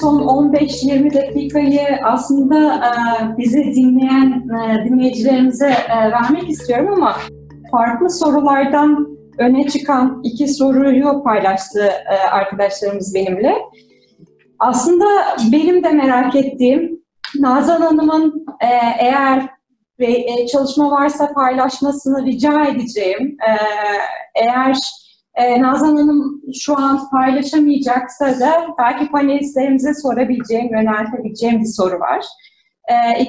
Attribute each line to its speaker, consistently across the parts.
Speaker 1: son 15-20 dakikayı aslında e, bizi dinleyen e, dinleyicilerimize e, vermek istiyorum ama farklı sorulardan öne çıkan iki soruyu paylaştı arkadaşlarımız benimle. Aslında benim de merak ettiğim Nazan Hanım'ın eğer çalışma varsa paylaşmasını rica edeceğim. Eğer e, Nazan Hanım şu an paylaşamayacaksa da belki panelistlerimize sorabileceğim, yöneltebileceğim bir soru var. E,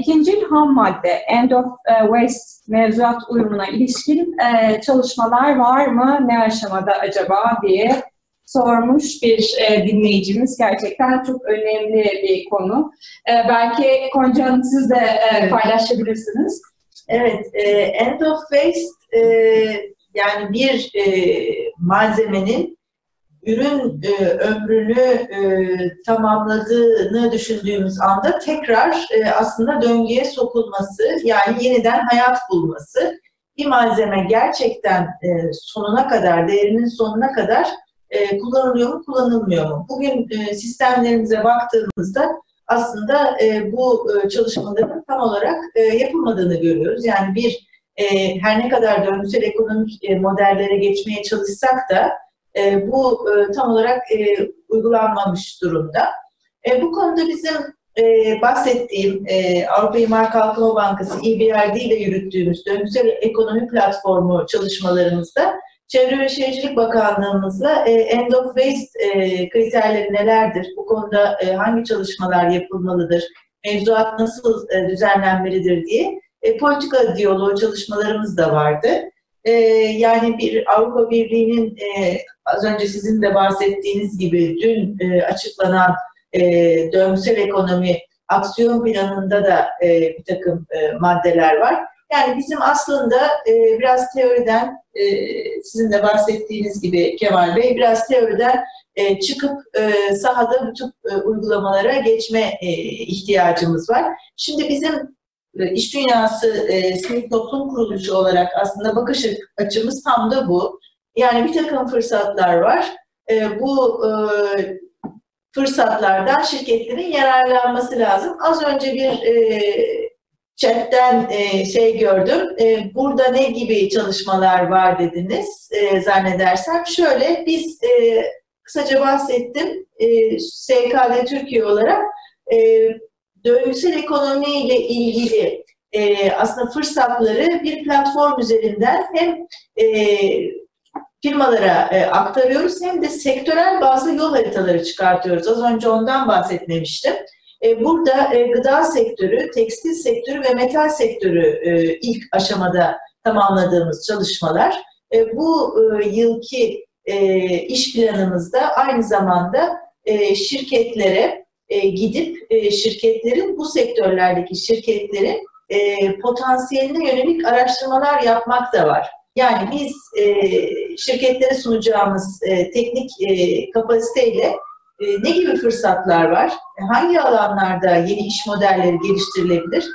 Speaker 1: ham madde, end of e, waste mevzuat uyumuna ilişkin e, çalışmalar var mı? Ne aşamada acaba diye sormuş bir e, dinleyicimiz. Gerçekten çok önemli bir konu. E, belki Konca Hanım siz de e, paylaşabilirsiniz.
Speaker 2: Evet, e, end of waste e, yani bir e, malzemenin ürün e, ömrünü e, tamamladığını düşündüğümüz anda tekrar e, aslında döngüye sokulması, yani yeniden hayat bulması, bir malzeme gerçekten e, sonuna kadar, değerinin sonuna kadar e, kullanılıyor mu, kullanılmıyor mu? Bugün e, sistemlerimize baktığımızda aslında e, bu e, çalışmaların tam olarak e, yapılmadığını görüyoruz. Yani bir e, her ne kadar döngüsel ekonomik e, modellere geçmeye çalışsak da e, bu e, tam olarak e, uygulanmamış durumda. E, bu konuda bizim e, bahsettiğim e, Avrupa İmar Kalkınma Bankası EBRD ile yürüttüğümüz döngüsel ekonomi platformu çalışmalarımızda Çevre ve Şehircilik Bakanlığımızla e, end of waste e, kriterleri nelerdir? Bu konuda e, hangi çalışmalar yapılmalıdır? Mevzuat nasıl e, düzenlenmelidir diye e, politika diyaloğu çalışmalarımız da vardı. E, yani bir Avrupa Birliği'nin e, az önce sizin de bahsettiğiniz gibi dün e, açıklanan e, döngüsel ekonomi aksiyon planında da e, bir takım e, maddeler var. Yani bizim aslında e, biraz teoriden, e, sizin de bahsettiğiniz gibi Kemal Bey, biraz teoriden e, çıkıp e, sahada tip e, uygulamalara geçme e, ihtiyacımız var. Şimdi bizim iş dünyası e, sivil toplum kuruluşu olarak aslında bakış açımız tam da bu. Yani bir takım fırsatlar var. E, bu e, fırsatlardan şirketlerin yararlanması lazım. Az önce bir e, chatten e, şey gördüm. E, burada ne gibi çalışmalar var dediniz e, zannedersem. Şöyle biz e, kısaca bahsettim. E, SKD Türkiye olarak e, döngüsel ekonomiyle ilgili e, aslında fırsatları bir platform üzerinden hem e, firmalara e, aktarıyoruz hem de sektörel bazı yol haritaları çıkartıyoruz. Az önce ondan bahsetmemiştim. E, burada e, gıda sektörü, tekstil sektörü ve metal sektörü e, ilk aşamada tamamladığımız çalışmalar. E, bu e, yılki e, iş planımızda aynı zamanda e, şirketlere e, gidip e, şirketlerin bu sektörlerdeki şirketlerin e, potansiyeline yönelik araştırmalar yapmak da var. Yani biz e, şirketlere sunacağımız teknik kapasiteyle ne gibi fırsatlar var? Hangi alanlarda yeni iş modelleri geliştirilebilir?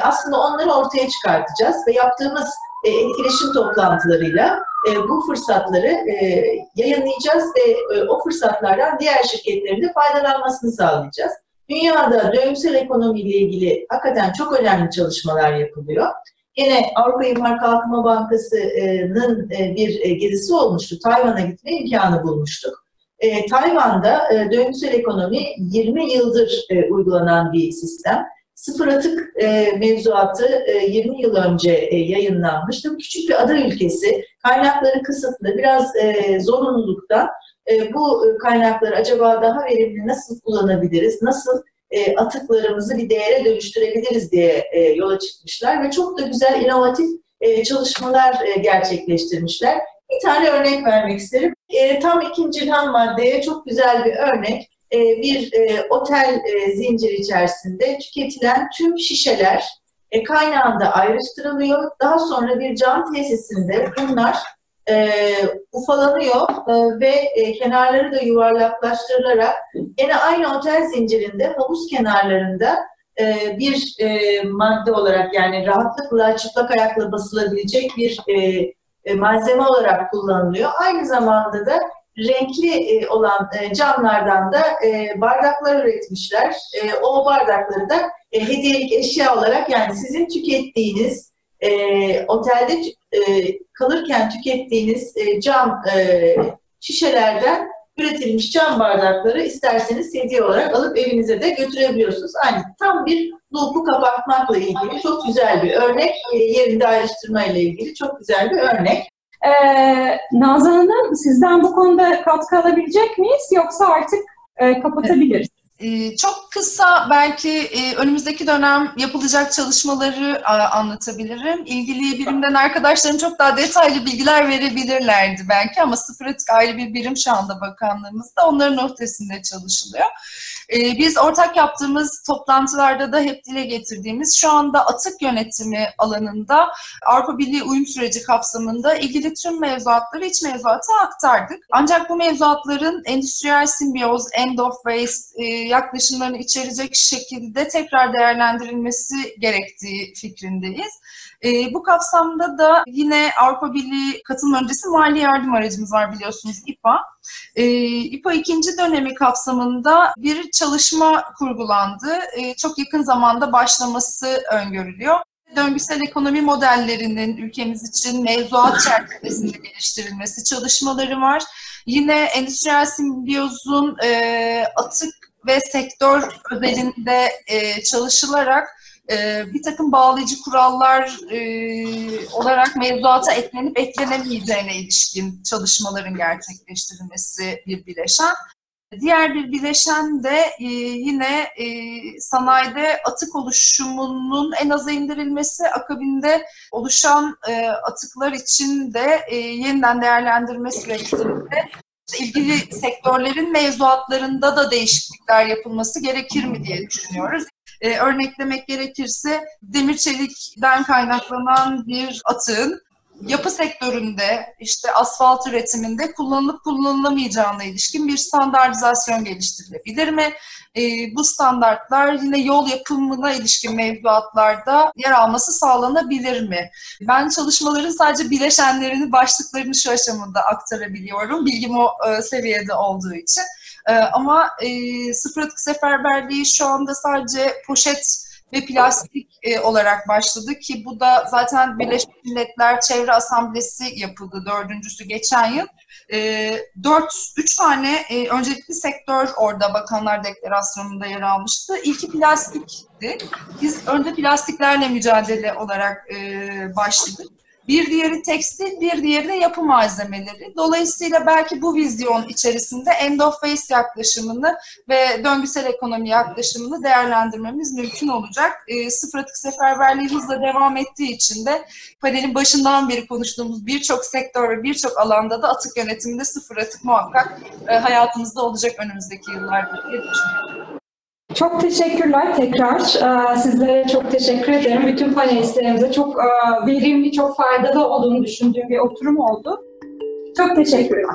Speaker 2: Aslında onları ortaya çıkartacağız ve yaptığımız e, etkileşim toplantılarıyla e, bu fırsatları e, yayınlayacağız ve e, o fırsatlardan diğer şirketlerin de faydalanmasını sağlayacağız. Dünyada döngüsel ekonomiyle ilgili hakikaten çok önemli çalışmalar yapılıyor. Yine Avrupa İmar Kalkınma Bankası'nın bir gezisi olmuştu. Tayvan'a gitme imkanı bulmuştuk. Tayvan'da döngüsel ekonomi 20 yıldır uygulanan bir sistem. Sıfır atık e, mevzuatı e, 20 yıl önce e, yayınlanmıştı. Küçük bir ada ülkesi, kaynakları kısıtlı, biraz e, zorunluluktan e, bu kaynakları acaba daha verimli nasıl kullanabiliriz, nasıl e, atıklarımızı bir değere dönüştürebiliriz diye e, yola çıkmışlar ve çok da güzel inovatif e, çalışmalar e, gerçekleştirmişler. Bir tane örnek vermek isterim. E, tam ikinci ham maddeye çok güzel bir örnek. E, bir e, otel e, zinciri içerisinde tüketilen tüm şişeler e, kaynağında ayrıştırılıyor. Daha sonra bir cam tesisinde bunlar ufalanıyor ve kenarları da yuvarlaklaştırılarak yine aynı otel zincirinde havuz kenarlarında bir madde olarak yani rahatlıkla çıplak ayakla basılabilecek bir malzeme olarak kullanılıyor. Aynı zamanda da renkli e, olan e, camlardan da e, bardaklar üretmişler. O bardakları da hediyelik eşya olarak yani sizin tükettiğiniz otelde kalırken tükettiğiniz cam şişelerden üretilmiş cam bardakları isterseniz hediye olarak alıp evinize de götürebiliyorsunuz. Yani tam bir loop'u kapatmakla ilgili çok güzel bir örnek. Yerinde ayrıştırma ile ilgili çok güzel bir örnek.
Speaker 1: Ee, Nazan Hanım sizden bu konuda katkı alabilecek miyiz yoksa artık e, kapatabiliriz?
Speaker 3: Ee, çok kısa belki e, önümüzdeki dönem yapılacak çalışmaları anlatabilirim. İlgili birimden arkadaşlarım çok daha detaylı bilgiler verebilirlerdi belki ama sıfır atık ayrı bir birim şu anda bakanlığımızda. Onların ötesinde çalışılıyor. Ee, biz ortak yaptığımız toplantılarda da hep dile getirdiğimiz şu anda atık yönetimi alanında Avrupa Birliği uyum süreci kapsamında ilgili tüm mevzuatları iç mevzuata aktardık. Ancak bu mevzuatların endüstriyel simbiyoz, end of waste e, yaklaşımlarını içerecek şekilde tekrar değerlendirilmesi gerektiği fikrindeyiz. E, bu kapsamda da yine Avrupa Birliği katılım öncesi mali yardım aracımız var biliyorsunuz İPA. E, İPA ikinci dönemi kapsamında bir çalışma kurgulandı. E, çok yakın zamanda başlaması öngörülüyor döngüsel ekonomi modellerinin ülkemiz için mevzuat çerçevesinde geliştirilmesi çalışmaları var. Yine endüstriyel simbiyozun e, atık ve sektör özelinde e, çalışılarak bir takım bağlayıcı kurallar olarak mevzuata eklenip eklenemeyeceğine ilişkin çalışmaların gerçekleştirilmesi bir bileşen. Diğer bir bileşen de e, yine e, sanayide atık oluşumunun en aza indirilmesi, akabinde oluşan e, atıklar için de e, yeniden değerlendirme süreçlerinde ilgili sektörlerin mevzuatlarında da değişiklikler yapılması gerekir mi diye düşünüyoruz. Ee, örneklemek gerekirse demir çelikten kaynaklanan bir atığın yapı sektöründe işte asfalt üretiminde kullanılıp kullanılamayacağına ilişkin bir standartizasyon geliştirilebilir mi? E, bu standartlar yine yol yapımına ilişkin mevduatlarda yer alması sağlanabilir mi? Ben çalışmaların sadece bileşenlerini, başlıklarını şu aşamada aktarabiliyorum. Bilgim o e, seviyede olduğu için. E, ama e, sıfır atık seferberliği şu anda sadece poşet ve plastik e, olarak başladı ki bu da zaten Birleşmiş Milletler Çevre Asamblesi yapıldı dördüncüsü geçen yıl. E, dört, üç tane e, öncelikli sektör orada Bakanlar Deklarasyonu'nda yer almıştı. İlki plastikti. Biz önce plastiklerle mücadele olarak e, başladık. Bir diğeri tekstil, bir diğeri de yapı malzemeleri. Dolayısıyla belki bu vizyon içerisinde end of waste yaklaşımını ve döngüsel ekonomi yaklaşımını değerlendirmemiz mümkün olacak. E, sıfır atık seferberliği hızla devam ettiği için de panelin başından beri konuştuğumuz birçok sektör ve birçok alanda da atık yönetiminde sıfır atık muhakkak e, hayatımızda olacak önümüzdeki yıllarda diye düşünüyorum.
Speaker 1: Çok teşekkürler tekrar. Ee, sizlere çok teşekkür ederim. Bütün panelistlerimize çok e, verimli, çok faydalı olduğunu düşündüğüm bir oturum oldu. Çok teşekkürler.